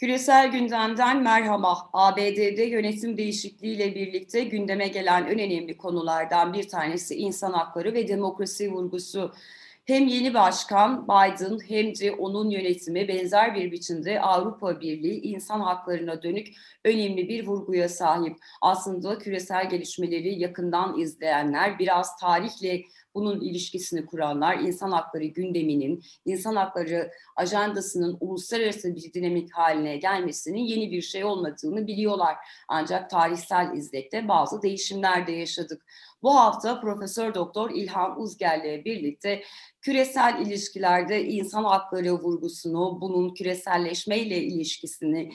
Küresel gündemden merhaba. ABD'de yönetim değişikliğiyle birlikte gündeme gelen en önemli konulardan bir tanesi insan hakları ve demokrasi vurgusu. Hem yeni başkan Biden hem de onun yönetimi benzer bir biçimde Avrupa Birliği insan haklarına dönük önemli bir vurguya sahip. Aslında küresel gelişmeleri yakından izleyenler biraz tarihle bunun ilişkisini kuranlar insan hakları gündeminin, insan hakları ajandasının uluslararası bir dinamik haline gelmesinin yeni bir şey olmadığını biliyorlar. Ancak tarihsel izlekte bazı değişimler de yaşadık. Bu hafta Profesör Doktor İlhan Uzger'le birlikte küresel ilişkilerde insan hakları vurgusunu, bunun küreselleşmeyle ilişkisini,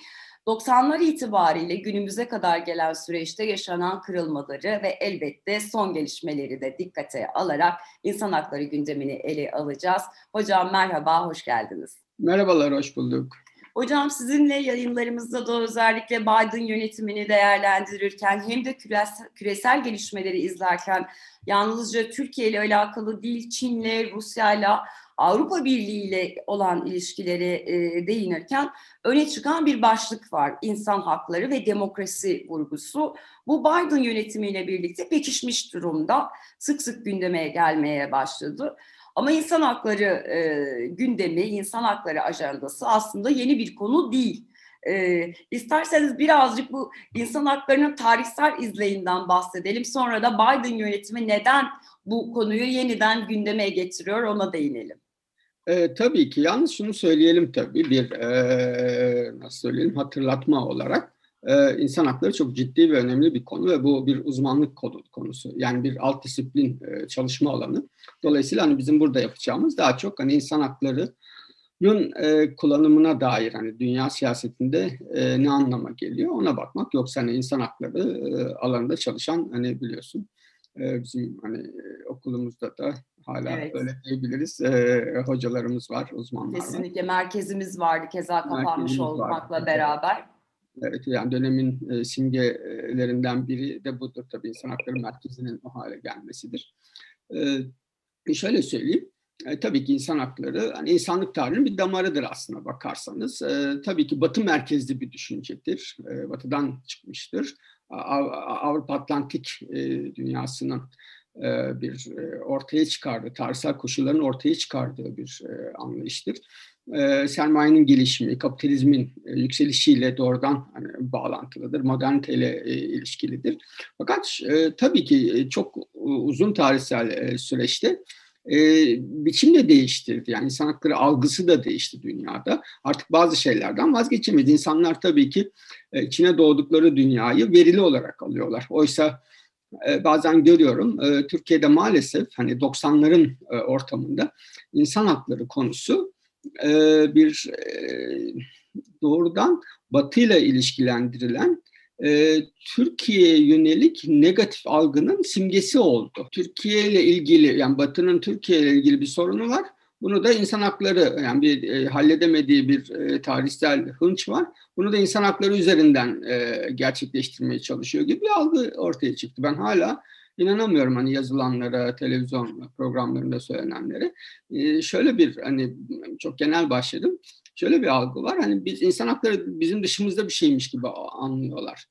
90'lar itibariyle günümüze kadar gelen süreçte yaşanan kırılmaları ve elbette son gelişmeleri de dikkate alarak insan hakları gündemini ele alacağız. Hocam merhaba, hoş geldiniz. Merhabalar, hoş bulduk. Hocam sizinle yayınlarımızda da özellikle Biden yönetimini değerlendirirken hem de küresel, küresel gelişmeleri izlerken yalnızca Türkiye ile alakalı değil Çin'le, Rusya'yla Avrupa Birliği ile olan ilişkileri e, değinirken öne çıkan bir başlık var. İnsan hakları ve demokrasi vurgusu. Bu Biden yönetimiyle birlikte pekişmiş durumda. Sık sık gündeme gelmeye başladı. Ama insan hakları e, gündemi, insan hakları ajandası aslında yeni bir konu değil. E, isterseniz birazcık bu insan haklarının tarihsel izleyinden bahsedelim. Sonra da Biden yönetimi neden bu konuyu yeniden gündeme getiriyor ona değinelim. E, tabii ki. Yalnız şunu söyleyelim tabii bir e, nasıl söyleyelim hatırlatma olarak e, insan hakları çok ciddi ve önemli bir konu ve bu bir uzmanlık konu, konusu. Yani bir alt disiplin e, çalışma alanı. Dolayısıyla hani bizim burada yapacağımız daha çok hani insan hakları e, kullanımına dair hani dünya siyasetinde e, ne anlama geliyor ona bakmak yoksa hani insan hakları e, alanında çalışan hani biliyorsun e, bizim hani e, okulumuzda da hala evet. öyle diyebiliriz. E, hocalarımız var, uzmanlar Kesinlikle. var. Merkezimiz vardı keza kapanmış merkezimiz olmakla vardı. beraber. Evet yani dönemin e, simgelerinden biri de budur tabii insan hakları merkezinin o hale gelmesidir. E, şöyle söyleyeyim. E, tabii ki insan hakları hani insanlık tarihinin bir damarıdır aslına bakarsanız. Tabii ki batı merkezli bir düşüncedir. Batıdan çıkmıştır. Avrupa Atlantik dünyasının e, bir e, ortaya çıkardığı, tarihsel koşulların ortaya çıkardığı bir e, anlayıştır. Sermayenin gelişimi, kapitalizmin yükselişiyle doğrudan hani, bağlantılıdır, moderniteyle ilişkilidir. Fakat tabii ki çok uzun tarihsel süreçte e, biçim de değiştirdi. Yani insan hakları algısı da değişti dünyada. Artık bazı şeylerden vazgeçemedi. İnsanlar tabii ki e, içine doğdukları dünyayı verili olarak alıyorlar. Oysa e, bazen görüyorum e, Türkiye'de maalesef hani 90'ların e, ortamında insan hakları konusu bir doğrudan Batı ile ilişkilendirilen Türkiye'ye yönelik negatif algının simgesi oldu. Türkiye ile ilgili yani Batı'nın Türkiye ile ilgili bir sorunu var. Bunu da insan hakları yani bir e, halledemediği bir e, tarihsel hınç var. Bunu da insan hakları üzerinden e, gerçekleştirmeye çalışıyor gibi bir algı ortaya çıktı. Ben hala inanamıyorum hani yazılanlara, televizyon programlarında söylenenlere. E, şöyle bir hani çok genel başladım. Şöyle bir algı var. Hani biz insan hakları bizim dışımızda bir şeymiş gibi anlıyorlar.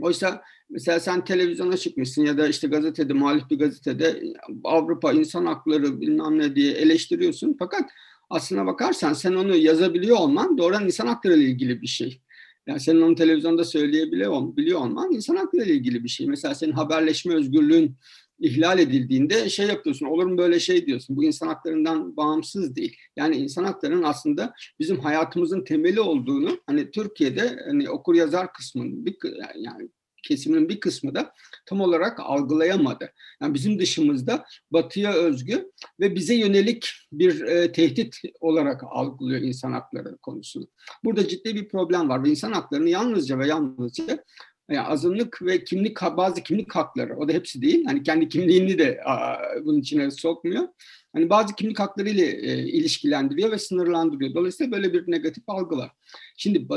Oysa mesela sen televizyona çıkmışsın ya da işte gazetede, muhalif bir gazetede Avrupa insan hakları bilmem ne diye eleştiriyorsun. Fakat aslına bakarsan sen onu yazabiliyor olman doğrudan insan hakları ile ilgili bir şey. Yani senin onu televizyonda söyleyebiliyor biliyor olman insan hakları ile ilgili bir şey. Mesela senin haberleşme özgürlüğün ihlal edildiğinde şey yapıyorsun, olur mu böyle şey diyorsun. Bu insan haklarından bağımsız değil. Yani insan haklarının aslında bizim hayatımızın temeli olduğunu hani Türkiye'de hani okur yazar kısmının bir yani kesiminin bir kısmı da tam olarak algılayamadı. Yani bizim dışımızda batıya özgü ve bize yönelik bir e, tehdit olarak algılıyor insan hakları konusunu. Burada ciddi bir problem var ve insan haklarını yalnızca ve yalnızca yani azınlık ve kimlik bazı kimlik hakları o da hepsi değil. Hani kendi kimliğini de a, bunun içine sokmuyor. Hani bazı kimlik hakları ile e, ilişkilendiriyor ve sınırlandırıyor. Dolayısıyla böyle bir negatif algı var. Şimdi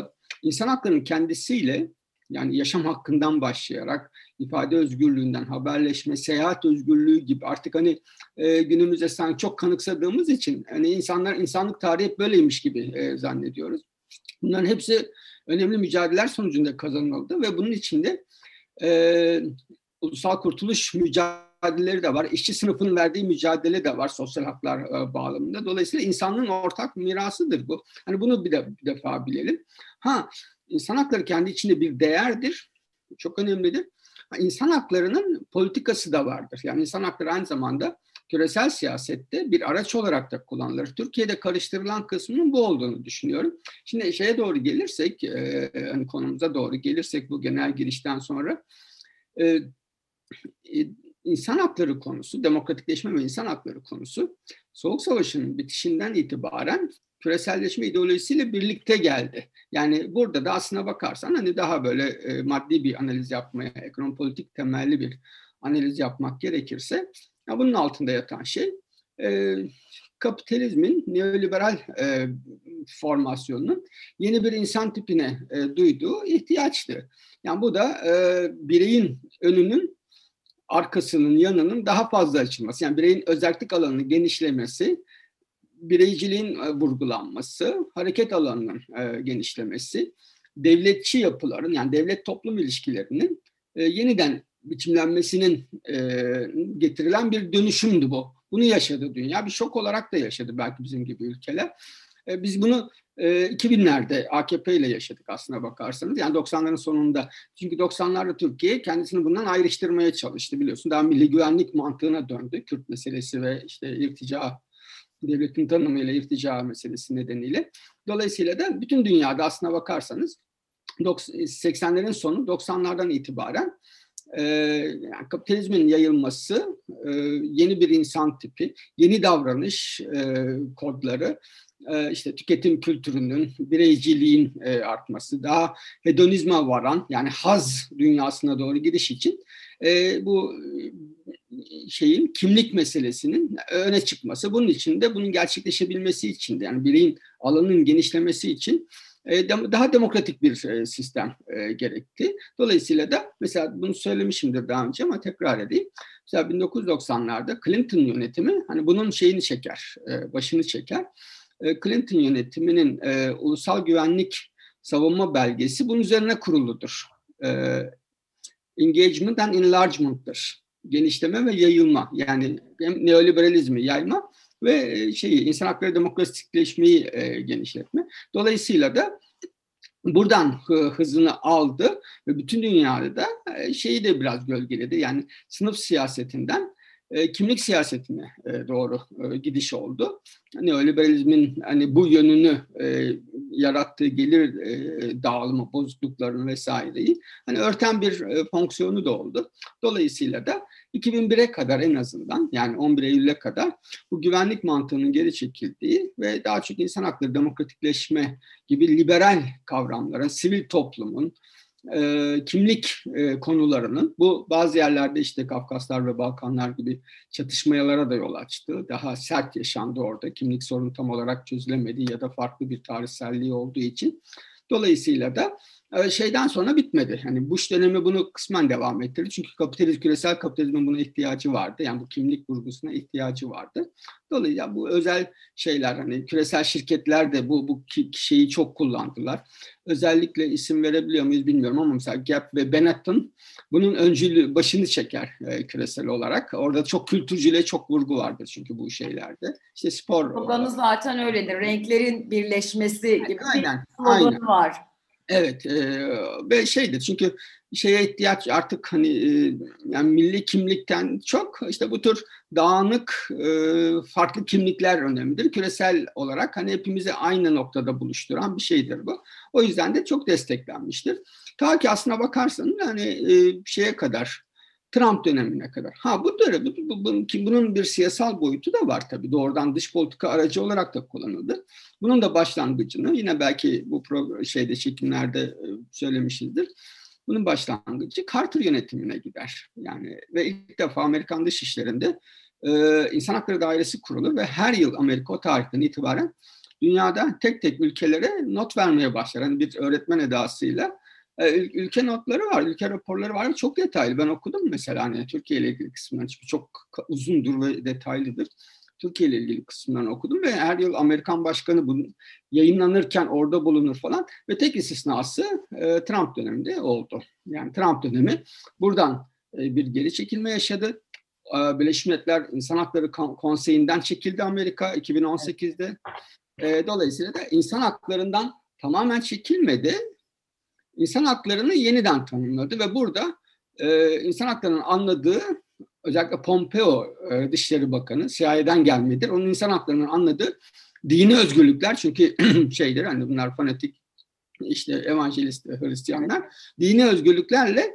insan haklarının kendisiyle yani yaşam hakkından başlayarak ifade özgürlüğünden, haberleşme, seyahat özgürlüğü gibi artık hani e, günümüzde sanki çok kanıksadığımız için hani insanlar insanlık tarihi böyleymiş gibi e, zannediyoruz. Bunların hepsi önemli mücadeleler sonucunda kazanıldı ve bunun içinde e, ulusal kurtuluş mücadeleleri de var. İşçi sınıfının verdiği mücadele de var sosyal haklar e, bağlamında. Dolayısıyla insanlığın ortak mirasıdır bu. Hani bunu bir, de, bir defa bilelim. Ha, insan hakları kendi içinde bir değerdir. Çok önemlidir. İnsan haklarının politikası da vardır. Yani insan hakları aynı zamanda küresel siyasette bir araç olarak da kullanılır. Türkiye'de karıştırılan kısmının bu olduğunu düşünüyorum. Şimdi şeye doğru gelirsek, e, hani konumuza doğru gelirsek bu genel girişten sonra e, e, insan hakları konusu, demokratikleşme ve insan hakları konusu Soğuk Savaş'ın bitişinden itibaren küreselleşme ideolojisiyle birlikte geldi. Yani burada da aslına bakarsan hani daha böyle e, maddi bir analiz yapmaya, ekonomi politik temelli bir analiz yapmak gerekirse ya bunun altında yatan şey e, kapitalizmin neoliberal e, formasyonunun yeni bir insan tipine e, duyduğu ihtiyaçtı. Yani bu da e, bireyin önünün arkasının yanının daha fazla açılması. Yani bireyin özellik alanının genişlemesi, bireyciliğin e, vurgulanması, hareket alanının e, genişlemesi, devletçi yapıların yani devlet toplum ilişkilerinin e, yeniden biçimlenmesinin getirilen bir dönüşümdü bu. Bunu yaşadı dünya. Bir şok olarak da yaşadı belki bizim gibi ülkeler. Biz bunu e, 2000'lerde AKP ile yaşadık aslına bakarsanız. Yani 90'ların sonunda. Çünkü 90'larda Türkiye kendisini bundan ayrıştırmaya çalıştı biliyorsun. Daha milli güvenlik mantığına döndü. Kürt meselesi ve işte irtica devletin tanımıyla irtica meselesi nedeniyle. Dolayısıyla da bütün dünyada aslına bakarsanız 80'lerin sonu 90'lardan itibaren yani kapitalizmin yayılması, yeni bir insan tipi, yeni davranış kodları, e, işte tüketim kültürünün, bireyciliğin e, artması, daha hedonizme varan yani haz dünyasına doğru gidiş için e, bu şeyin kimlik meselesinin öne çıkması. Bunun için de bunun gerçekleşebilmesi için de yani bireyin alanının genişlemesi için e, daha demokratik bir e, sistem e, gerekti. Dolayısıyla da mesela bunu söylemişimdir daha önce ama tekrar edeyim. Mesela 1990'larda Clinton yönetimi hani bunun şeyini çeker, başını çeker. Clinton yönetiminin ulusal güvenlik savunma belgesi bunun üzerine kuruludur. Engagement and enlargement'tır. Genişleme ve yayılma yani hem neoliberalizmi yayma ve şeyi insan hakları demokratikleşmeyi e, genişletme. Dolayısıyla da buradan hızını aldı ve bütün dünyada da e, şeyi de biraz gölgeledi. Yani sınıf siyasetinden e, kimlik siyasetine e, doğru e, gidiş oldu. Neoliberalizmin hani bu yönünü e, yarattığı gelir e, dağılımı bozukluklarını vesaireyi hani örten bir fonksiyonu da oldu. Dolayısıyla da 2001'e kadar en azından yani 11 Eylül'e kadar bu güvenlik mantığının geri çekildiği ve daha çok insan hakları demokratikleşme gibi liberal kavramların, sivil toplumun, e, kimlik e, konularının bu bazı yerlerde işte Kafkaslar ve Balkanlar gibi çatışmayalara da yol açtı. Daha sert yaşandı orada. Kimlik sorunu tam olarak çözülemedi ya da farklı bir tarihselliği olduğu için. Dolayısıyla da şeyden sonra bitmedi. Hani Bush dönemi bunu kısmen devam ettirdi. Çünkü kapitalizm, küresel kapitalizmin buna ihtiyacı vardı. Yani bu kimlik vurgusuna ihtiyacı vardı. Dolayısıyla bu özel şeyler hani küresel şirketler de bu, bu şeyi çok kullandılar. Özellikle isim verebiliyor muyuz bilmiyorum ama mesela Gap ve Benetton bunun öncülü başını çeker e, küresel olarak. Orada çok kültürcüle çok vurgu vardır çünkü bu şeylerde. İşte spor. Sloganı zaten öyledir. Renklerin birleşmesi gibi aynen, bir sloganı aynen. var. Evet e, ve şeydir çünkü şeye ihtiyaç artık hani yani milli kimlikten çok işte bu tür dağınık farklı kimlikler önemlidir. Küresel olarak hani hepimizi aynı noktada buluşturan bir şeydir bu. O yüzden de çok desteklenmiştir. Ta ki aslına bakarsanız hani şeye kadar Trump dönemine kadar. Ha bu dönem, bu, bu, ki bunun bir siyasal boyutu da var tabii. Doğrudan dış politika aracı olarak da kullanıldı. Bunun da başlangıcını yine belki bu şeyde çekimlerde e, söylemişizdir. Bunun başlangıcı Carter yönetimine gider. Yani ve ilk defa Amerikan dışişlerinde e, insan hakları dairesi kurulur ve her yıl Amerika o tarihten itibaren dünyada tek tek ülkelere not vermeye başlar. Yani bir öğretmen edasıyla ülke notları var, ülke raporları var. Çok detaylı. Ben okudum mesela hani Türkiye ile ilgili kısımları. Çünkü çok uzundur ve detaylıdır. Türkiye ile ilgili kısımlarını okudum ve her yıl Amerikan başkanı bunu yayınlanırken orada bulunur falan ve tek istisnası e, Trump döneminde oldu. Yani Trump dönemi buradan e, bir geri çekilme yaşadı. E, Birleşmiş Milletler İnsan Hakları Konseyi'nden çekildi Amerika 2018'de. E, dolayısıyla da insan haklarından tamamen çekilmedi. İnsan haklarını yeniden tanımladı ve burada e, insan haklarının anladığı özellikle Pompeo e, Dışişleri Bakanı CIA'den gelmedir. Onun insan haklarının anladığı dini özgürlükler çünkü şeydir hani bunlar fanatik işte evangelist Hristiyanlar dini özgürlüklerle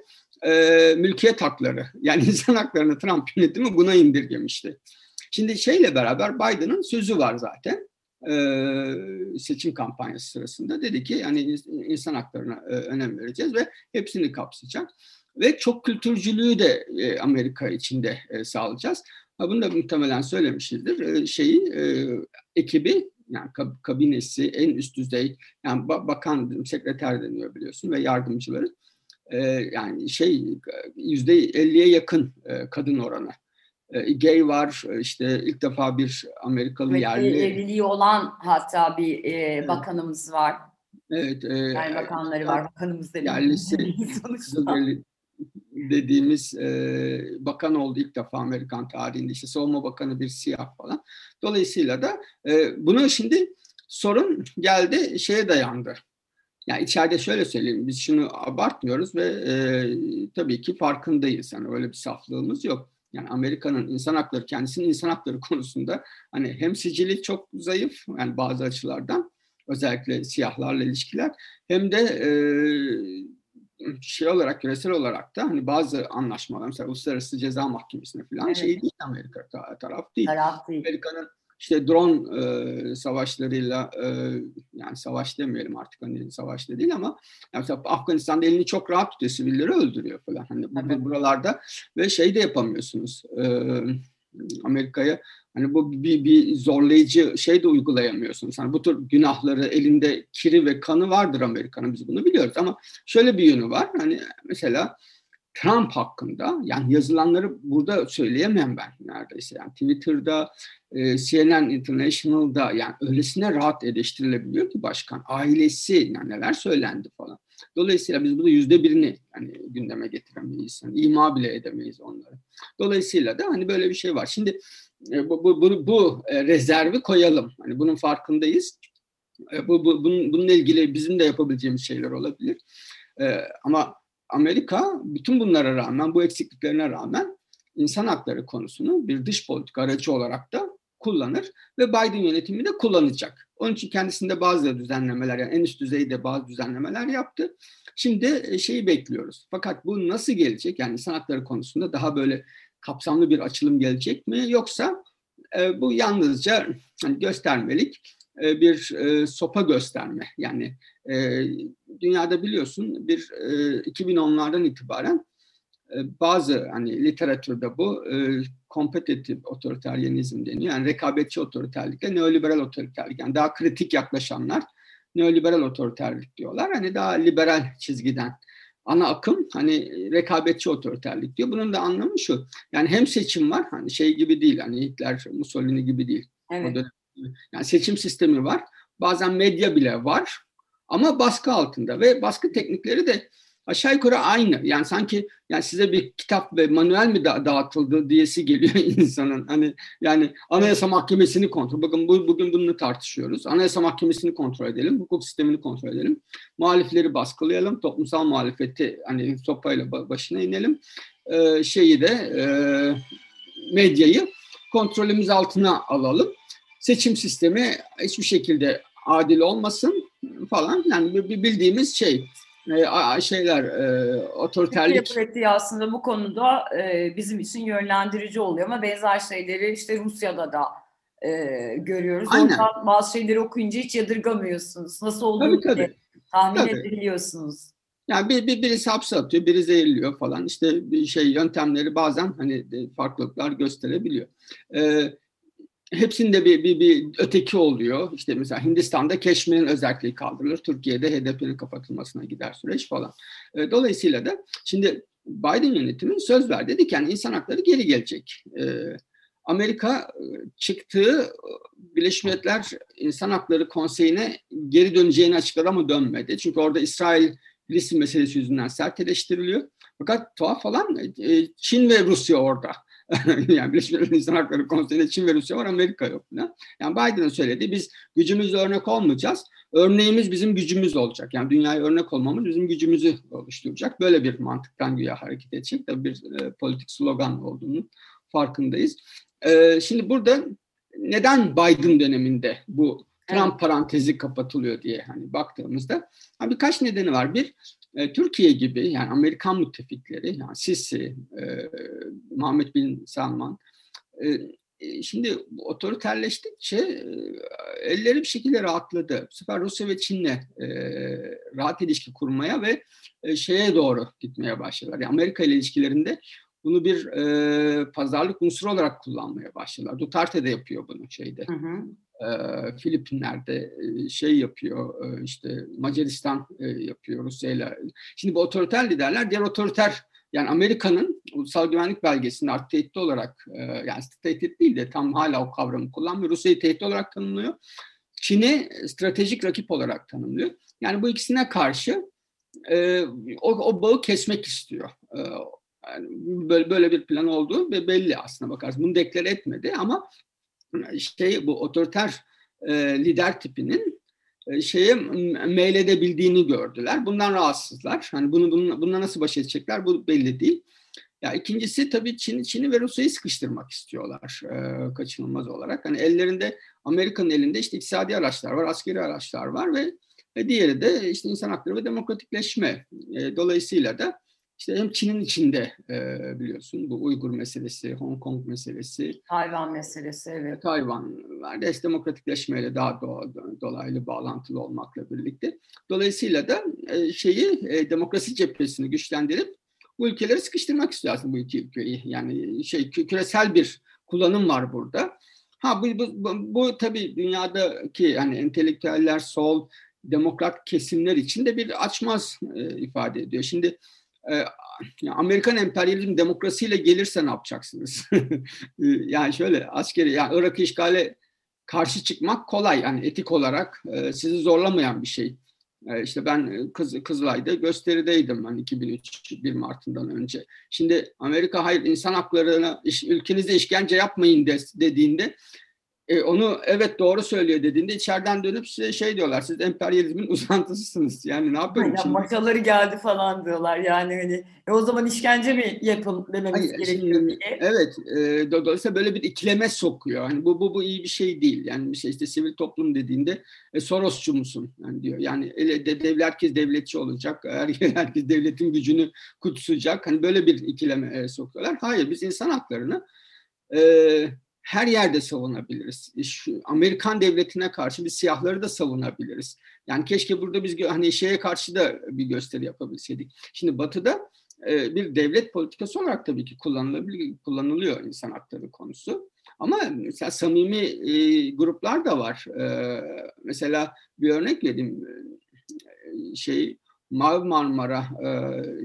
e, mülkiyet hakları yani insan haklarını Trump yönetimi buna indirgemişti. Şimdi şeyle beraber Biden'ın sözü var zaten seçim kampanyası sırasında dedi ki yani insan haklarına önem vereceğiz ve hepsini kapsayacak ve çok kültürcülüğü de Amerika içinde sağlayacağız. Ha, bunu da muhtemelen söylemişizdir. Şeyi ekibi yani kabinesi en üst düzey yani bakan sekreter deniyor biliyorsun ve yardımcıları yani şey yüzde elliye yakın kadın oranı. E, gay var işte ilk defa bir Amerikalı evet, yerli. Evliliği olan hatta bir e, bakanımız var. Evet. E, yani bakanları var. Bakanımız demeyelim. Yerlisi dediğimiz e, bakan oldu ilk defa Amerikan tarihinde. İşte savunma bakanı bir siyah falan. Dolayısıyla da e, bunu şimdi sorun geldi şeye dayandı. Yani içeride şöyle söyleyeyim, biz şunu abartmıyoruz ve e, tabii ki farkındayız. Yani öyle bir saflığımız yok. Yani Amerika'nın insan hakları, kendisinin insan hakları konusunda hani hem sicili çok zayıf, yani bazı açılardan özellikle siyahlarla ilişkiler hem de e, şey olarak küresel olarak da hani bazı anlaşmalar mesela Uluslararası Ceza Mahkemesi'ne falan evet. şey değil Amerika taraf değil. Taraf değil. Amerika'nın işte drone e, savaşlarıyla e, yani savaş demeyelim artık hani savaş da değil ama mesela Afganistan'da elini çok rahat tutuyor sivilleri öldürüyor falan hani evet. buralarda ve şey de yapamıyorsunuz e, Amerika'ya hani bu bir, bir zorlayıcı şey de uygulayamıyorsunuz. Hani bu tür günahları elinde kiri ve kanı vardır Amerika'nın biz bunu biliyoruz ama şöyle bir yönü var. Hani mesela Trump hakkında yani yazılanları burada söyleyemem ben neredeyse. Yani Twitter'da, e, CNN International'da yani öylesine rahat eleştirilebiliyor ki başkan. Ailesi yani neler söylendi falan. Dolayısıyla biz bunu yüzde birini yani gündeme getiremeyiz. Yani ima bile edemeyiz onları. Dolayısıyla da hani böyle bir şey var. Şimdi e, bu, bu, bu, bu e, rezervi koyalım. Hani bunun farkındayız. E, bu, bu, bunun, bununla ilgili bizim de yapabileceğimiz şeyler olabilir. Ama Amerika bütün bunlara rağmen, bu eksikliklerine rağmen insan hakları konusunu bir dış politika aracı olarak da kullanır ve Biden yönetimi de kullanacak. Onun için kendisinde bazı düzenlemeler, yani en üst düzeyde bazı düzenlemeler yaptı. Şimdi e, şeyi bekliyoruz. Fakat bu nasıl gelecek? Yani insan hakları konusunda daha böyle kapsamlı bir açılım gelecek mi? Yoksa e, bu yalnızca hani göstermelik e, bir e, sopa gösterme. Yani e, dünyada biliyorsun bir e, 2010'lardan itibaren bazı hani literatürde bu e, kompetitif otoriteryenizm deniyor. Yani rekabetçi otoriterlikle neoliberal otoriterlik. Yani daha kritik yaklaşanlar neoliberal otoriterlik diyorlar. Hani daha liberal çizgiden ana akım hani rekabetçi otoriterlik diyor. Bunun da anlamı şu. Yani hem seçim var hani şey gibi değil hani Hitler, Mussolini gibi değil. Evet. Yani seçim sistemi var. Bazen medya bile var. Ama baskı altında ve baskı teknikleri de aşağı yukarı aynı. Yani sanki yani size bir kitap ve manuel mi da dağıtıldı diyesi geliyor insanın. Hani yani Anayasa Mahkemesi'ni kontrol. Bakın bu, bugün bunu tartışıyoruz. Anayasa Mahkemesi'ni kontrol edelim, hukuk sistemini kontrol edelim. Muhalifleri baskılayalım, toplumsal muhalefeti hani sopayla başına inelim. Ee, şeyi de e, medyayı kontrolümüz altına alalım. Seçim sistemi hiçbir şekilde adil olmasın falan. Yani bildiğimiz şey e, şeyler e, otoriterlik. Türkiye pratiği aslında bu konuda e, bizim için yönlendirici oluyor ama benzer şeyleri işte Rusya'da da e, görüyoruz. Aynen. Orada bazı şeyleri okuyunca hiç yadırgamıyorsunuz. Nasıl olduğunu tabii, tabii. tahmin tabii. edebiliyorsunuz. Yani bir, bir, birisi hapse atıyor, biri zehirliyor falan. İşte şey yöntemleri bazen hani farklılıklar gösterebiliyor. Ee, hepsinde bir, bir, bir öteki oluyor. İşte mesela Hindistan'da Keşmir'in özelliği kaldırılır. Türkiye'de HDP'nin kapatılmasına gider süreç falan. E, dolayısıyla da şimdi Biden yönetimi söz verdi. Dedi ki yani insan hakları geri gelecek. E, Amerika çıktığı Birleşmiş Milletler İnsan Hakları Konseyi'ne geri döneceğini açıkladı ama dönmedi. Çünkü orada İsrail Filistin meselesi yüzünden sert eleştiriliyor. Fakat tuhaf falan Çin ve Rusya orada. yani Birleşmiş Milletler İnsan Hakları Konseyi'nde Çin ve Rusya var, Amerika yok. Yani Biden'ın söylediği biz gücümüzle örnek olmayacağız. Örneğimiz bizim gücümüz olacak. Yani dünyaya örnek olmamız bizim gücümüzü oluşturacak. Böyle bir mantıktan güya hareket edecek. Tabii bir e, politik slogan olduğunu farkındayız. E, şimdi burada neden Biden döneminde bu Trump evet. parantezi kapatılıyor diye hani baktığımızda birkaç nedeni var. Bir, e, Türkiye gibi yani Amerikan müttefikleri yani Sisi, e, Muhammed Bin Salman e, e şimdi otoriterleştikçe e, elleri bir şekilde rahatladı. Bu sefer Rusya ve Çin'le e, rahat ilişki kurmaya ve e, şeye doğru gitmeye başladılar. Yani Amerika ile ilişkilerinde bunu bir e, pazarlık unsuru olarak kullanmaya başladılar. Duterte de yapıyor bunu şeyde. Hı hı. Filipinler'de şey yapıyor, işte Macaristan yapıyor Rusya'yla. Şimdi bu otoriter liderler diğer otoriter yani Amerika'nın ulusal güvenlik belgesinde artık tehdit olarak yani tehdit değil de tam hala o kavramı kullanmıyor. Rusya'yı tehdit olarak tanımlıyor. Çin'i stratejik rakip olarak tanımlıyor. Yani bu ikisine karşı o, o bağı kesmek istiyor. Yani böyle, böyle bir plan olduğu ve belli aslında bakarsın. Bunu deklar etmedi ama şey bu otoriter e, lider tipinin e, şeye meyledebildiğini gördüler. Bundan rahatsızlar. Hani bunu bununla, nasıl baş edecekler bu belli değil. Ya ikincisi tabii Çin, Çin'i ve Rusya'yı sıkıştırmak istiyorlar e, kaçınılmaz olarak. Hani ellerinde Amerika'nın elinde işte iktisadi araçlar var, askeri araçlar var ve, ve diğeri de işte insan hakları ve demokratikleşme. E, dolayısıyla da işte hem Çin'in içinde e, biliyorsun bu Uygur meselesi, Hong Kong meselesi. Tayvan meselesi evet. Tayvan var. Des demokratikleşmeyle daha do, dolaylı bağlantılı olmakla birlikte. Dolayısıyla da e, şeyi e, demokrasi cephesini güçlendirip bu ülkeleri sıkıştırmak istiyor aslında bu iki ülkeyi. Yani şey küresel bir kullanım var burada. Ha bu, bu, bu, bu tabii dünyadaki hani entelektüeller, sol, demokrat kesimler için de bir açmaz e, ifade ediyor. Şimdi e, Amerikan emperyalizm demokrasiyle gelirse ne yapacaksınız? E, yani şöyle askeri, yani Irak işgale karşı çıkmak kolay. Yani etik olarak e, sizi zorlamayan bir şey. E, işte ben Kız, Kızılay'da gösterideydim ben 2003 1 Mart'ından önce. Şimdi Amerika hayır insan haklarına iş, ülkenizde işkence yapmayın de, dediğinde e, onu evet doğru söylüyor dediğinde içeriden dönüp size şey diyorlar siz emperyalizmin uzantısısınız. Yani ne Aynen, şimdi? Masaları geldi falan diyorlar yani hani e, o zaman işkence mi yapın dememiz Hayır, gerekiyor şimdi, diye. Evet e, dolayısıyla böyle bir ikileme sokuyor. Hani bu, bu, bu iyi bir şey değil. Yani bir şey işte sivil toplum dediğinde e, Sorosçu musun yani diyor. Yani ele, de, devlet herkes devletçi olacak. Herkes, herkes devletin gücünü kutsayacak. Hani böyle bir ikileme e, sokuyorlar. Hayır biz insan haklarını e, her yerde savunabiliriz. Şu Amerikan devletine karşı biz siyahları da savunabiliriz. Yani keşke burada biz hani şeye karşı da bir gösteri yapabilseydik. Şimdi Batı'da e, bir devlet politikası olarak tabii ki kullanılabilir, kullanılıyor insan hakları konusu. Ama mesela samimi e, gruplar da var. E, mesela bir örnek vereyim. E, şey Mavi Marmara e,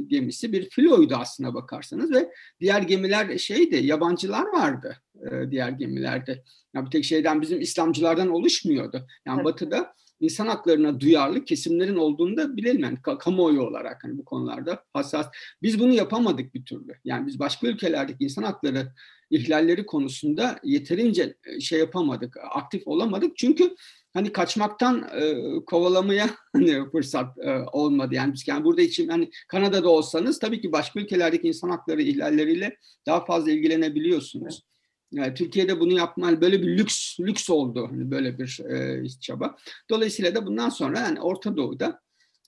gemisi bir filoydu aslına bakarsanız ve diğer gemiler şeydi yabancılar vardı e, diğer gemilerde. Yani bir tek şeyden bizim İslamcılardan oluşmuyordu. Yani evet. Batı'da insan haklarına duyarlı kesimlerin olduğunu da bilelim yani kamuoyu olarak hani bu konularda hassas. Biz bunu yapamadık bir türlü. Yani biz başka ülkelerdeki insan hakları ihlalleri konusunda yeterince e, şey yapamadık, aktif olamadık. Çünkü hani kaçmaktan e, kovalamaya hani fırsat e, olmadı. Yani biz yani burada için hani Kanada'da olsanız tabii ki başka ülkelerdeki insan hakları ihlalleriyle daha fazla ilgilenebiliyorsunuz. Yani Türkiye'de bunu yapma böyle bir lüks lüks oldu hani böyle bir e, çaba. Dolayısıyla da bundan sonra yani Orta Doğu'da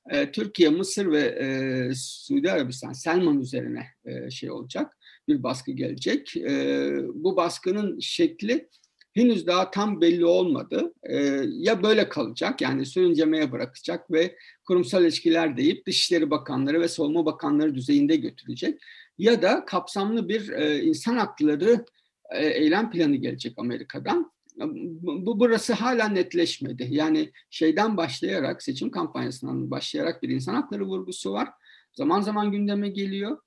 e, Türkiye, Mısır ve e, Suudi Arabistan Selman üzerine e, şey olacak bir baskı gelecek. E, bu baskının şekli henüz daha tam belli olmadı. E, ya böyle kalacak yani sürüncemeye bırakacak ve kurumsal ilişkiler deyip Dışişleri Bakanları ve Savunma Bakanları düzeyinde götürecek. Ya da kapsamlı bir e, insan hakları e, eylem planı gelecek Amerika'dan. Bu burası hala netleşmedi. Yani şeyden başlayarak seçim kampanyasından başlayarak bir insan hakları vurgusu var. Zaman zaman gündeme geliyor.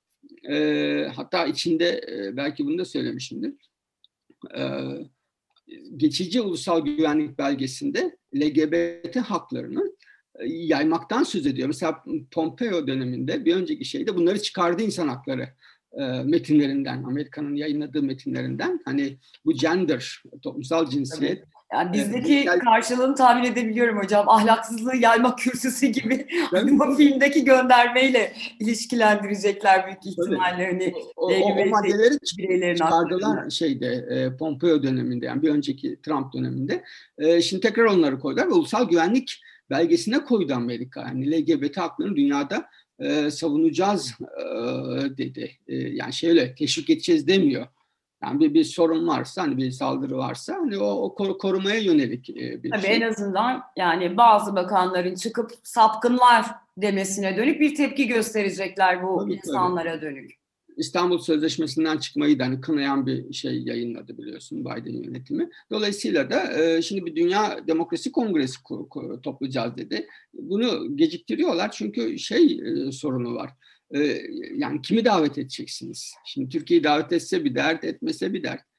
E, hatta içinde e, belki bunu da söylemişimdir e, geçici ulusal güvenlik belgesinde LGBT haklarını e, yaymaktan söz ediyor. Mesela Pompeo döneminde bir önceki şeyde bunları çıkardı insan hakları e, metinlerinden, Amerika'nın yayınladığı metinlerinden. Hani bu gender, toplumsal cinsiyet, Tabii yani bizdeki evet, karşılığını tahmin edebiliyorum hocam. Ahlaksızlığı yayma kürsüsü gibi hani bu filmdeki göndermeyle ilişkilendirecekler büyük ihtimalle. Hani o, o, o maddeleri çıkardılar şeyde e, Pompeo döneminde yani bir önceki Trump döneminde. E, şimdi tekrar onları koydular ve ulusal güvenlik belgesine koydu Amerika. Yani LGBT haklarını dünyada e, savunacağız e, dedi. E, yani şöyle teşvik edeceğiz demiyor yani bir, bir sorun varsa hani bir saldırı varsa hani o, o korumaya yönelik e, bir Tabii şey. en azından yani bazı bakanların çıkıp sapkınlar demesine dönük bir tepki gösterecekler bu tabii, insanlara tabii. dönük. İstanbul Sözleşmesi'nden çıkmayı da hani kınayan bir şey yayınladı biliyorsun Biden yönetimi. Dolayısıyla da e, şimdi bir Dünya Demokrasi Kongresi toplayacağız dedi. Bunu geciktiriyorlar çünkü şey e, sorunu var ee, yani kimi davet edeceksiniz? Şimdi Türkiye'yi davet etse bir dert, etmese bir dert.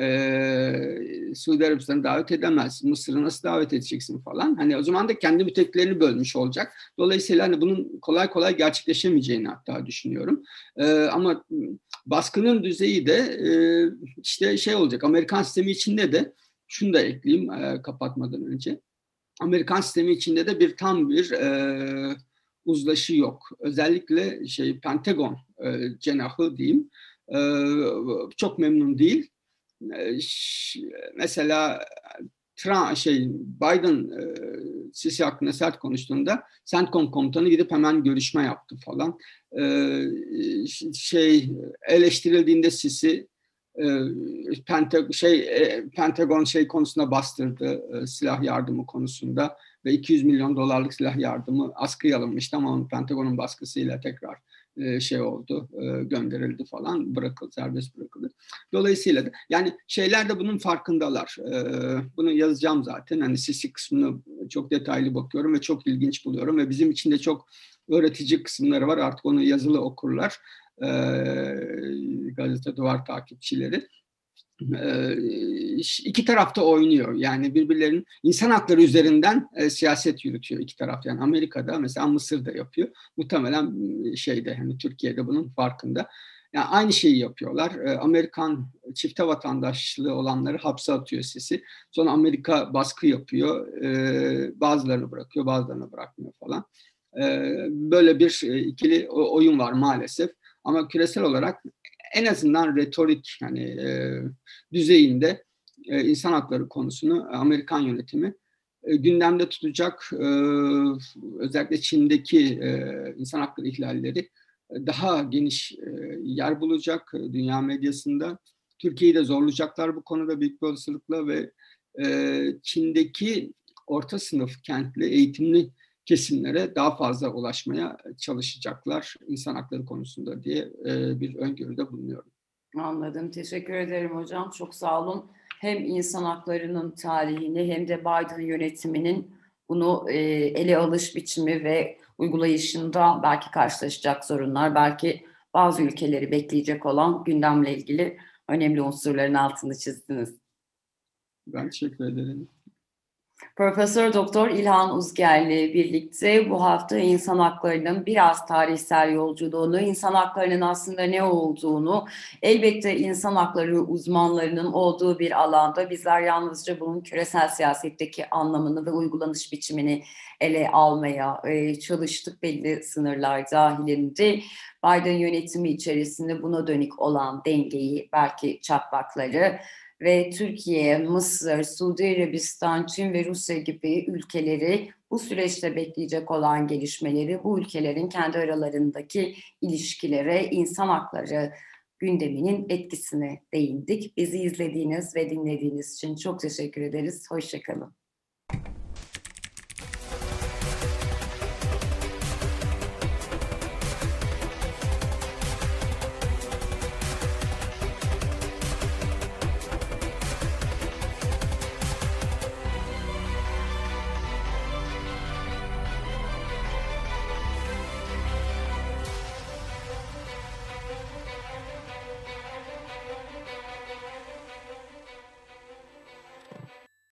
Ee, Suudi Arabistan'ı davet edemez. Mısır'ı nasıl davet edeceksin falan. Hani o zaman da kendi müttefiklerini bölmüş olacak. Dolayısıyla hani bunun kolay kolay gerçekleşemeyeceğini hatta düşünüyorum. Ee, ama baskının düzeyi de e, işte şey olacak. Amerikan sistemi içinde de şunu da ekleyeyim e, kapatmadan önce. Amerikan sistemi içinde de bir tam bir e, uzlaşı yok. Özellikle şey Pentagon e, cenahı diyeyim e, çok memnun değil. E, mesela Trump, şey Biden e, Sisi hakkında sert konuştuğunda CENTCOM komutanı gidip hemen görüşme yaptı falan. E, şey eleştirildiğinde Sisi e, şey e, Pentagon şey konusunda bastırdı e, silah yardımı konusunda ve 200 milyon dolarlık silah yardımı askıya alınmıştı ama onun Pentagon'un baskısıyla tekrar e, şey oldu, e, gönderildi falan, bırakıldı, serbest bırakıldı. Dolayısıyla da yani şeyler de bunun farkındalar. E, bunu yazacağım zaten. Hani sisi kısmını çok detaylı bakıyorum ve çok ilginç buluyorum ve bizim için de çok öğretici kısımları var. Artık onu yazılı okurlar. Gazete duvar takipçileri iki tarafta oynuyor. Yani birbirlerinin insan hakları üzerinden siyaset yürütüyor iki taraf. Yani Amerika'da mesela Mısır'da yapıyor. Muhtemelen şeyde hani Türkiye'de bunun farkında. Yani aynı şeyi yapıyorlar. Amerikan çifte vatandaşlığı olanları hapse atıyor sesi. Sonra Amerika baskı yapıyor. Bazılarını bırakıyor, bazılarını bırakmıyor falan. Böyle bir ikili oyun var maalesef. Ama küresel olarak en azından retorik yani e, düzeyinde e, insan hakları konusunu Amerikan yönetimi e, gündemde tutacak. E, özellikle Çin'deki e, insan hakları ihlalleri e, daha geniş e, yer bulacak e, dünya medyasında. Türkiye'yi de zorlayacaklar bu konuda büyük bir olasılıkla ve e, Çin'deki orta sınıf kentli eğitimli kesimlere daha fazla ulaşmaya çalışacaklar insan hakları konusunda diye e, bir öngörüde bulunuyorum. Anladım. Teşekkür ederim hocam. Çok sağ olun. Hem insan haklarının tarihini hem de Biden yönetiminin bunu e, ele alış biçimi ve uygulayışında belki karşılaşacak sorunlar, belki bazı ülkeleri bekleyecek olan gündemle ilgili önemli unsurların altını çizdiniz. Ben teşekkür ederim. Profesör Doktor İlhan Uzger'le birlikte bu hafta insan haklarının biraz tarihsel yolculuğunu, insan haklarının aslında ne olduğunu, elbette insan hakları uzmanlarının olduğu bir alanda bizler yalnızca bunun küresel siyasetteki anlamını ve uygulanış biçimini ele almaya e, çalıştık belli sınırlar dahilinde. Biden yönetimi içerisinde buna dönük olan dengeyi, belki çatlakları, ve Türkiye, Mısır, Suudi Arabistan, Çin ve Rusya gibi ülkeleri bu süreçte bekleyecek olan gelişmeleri, bu ülkelerin kendi aralarındaki ilişkilere, insan hakları gündeminin etkisine değindik. Bizi izlediğiniz ve dinlediğiniz için çok teşekkür ederiz. Hoşçakalın.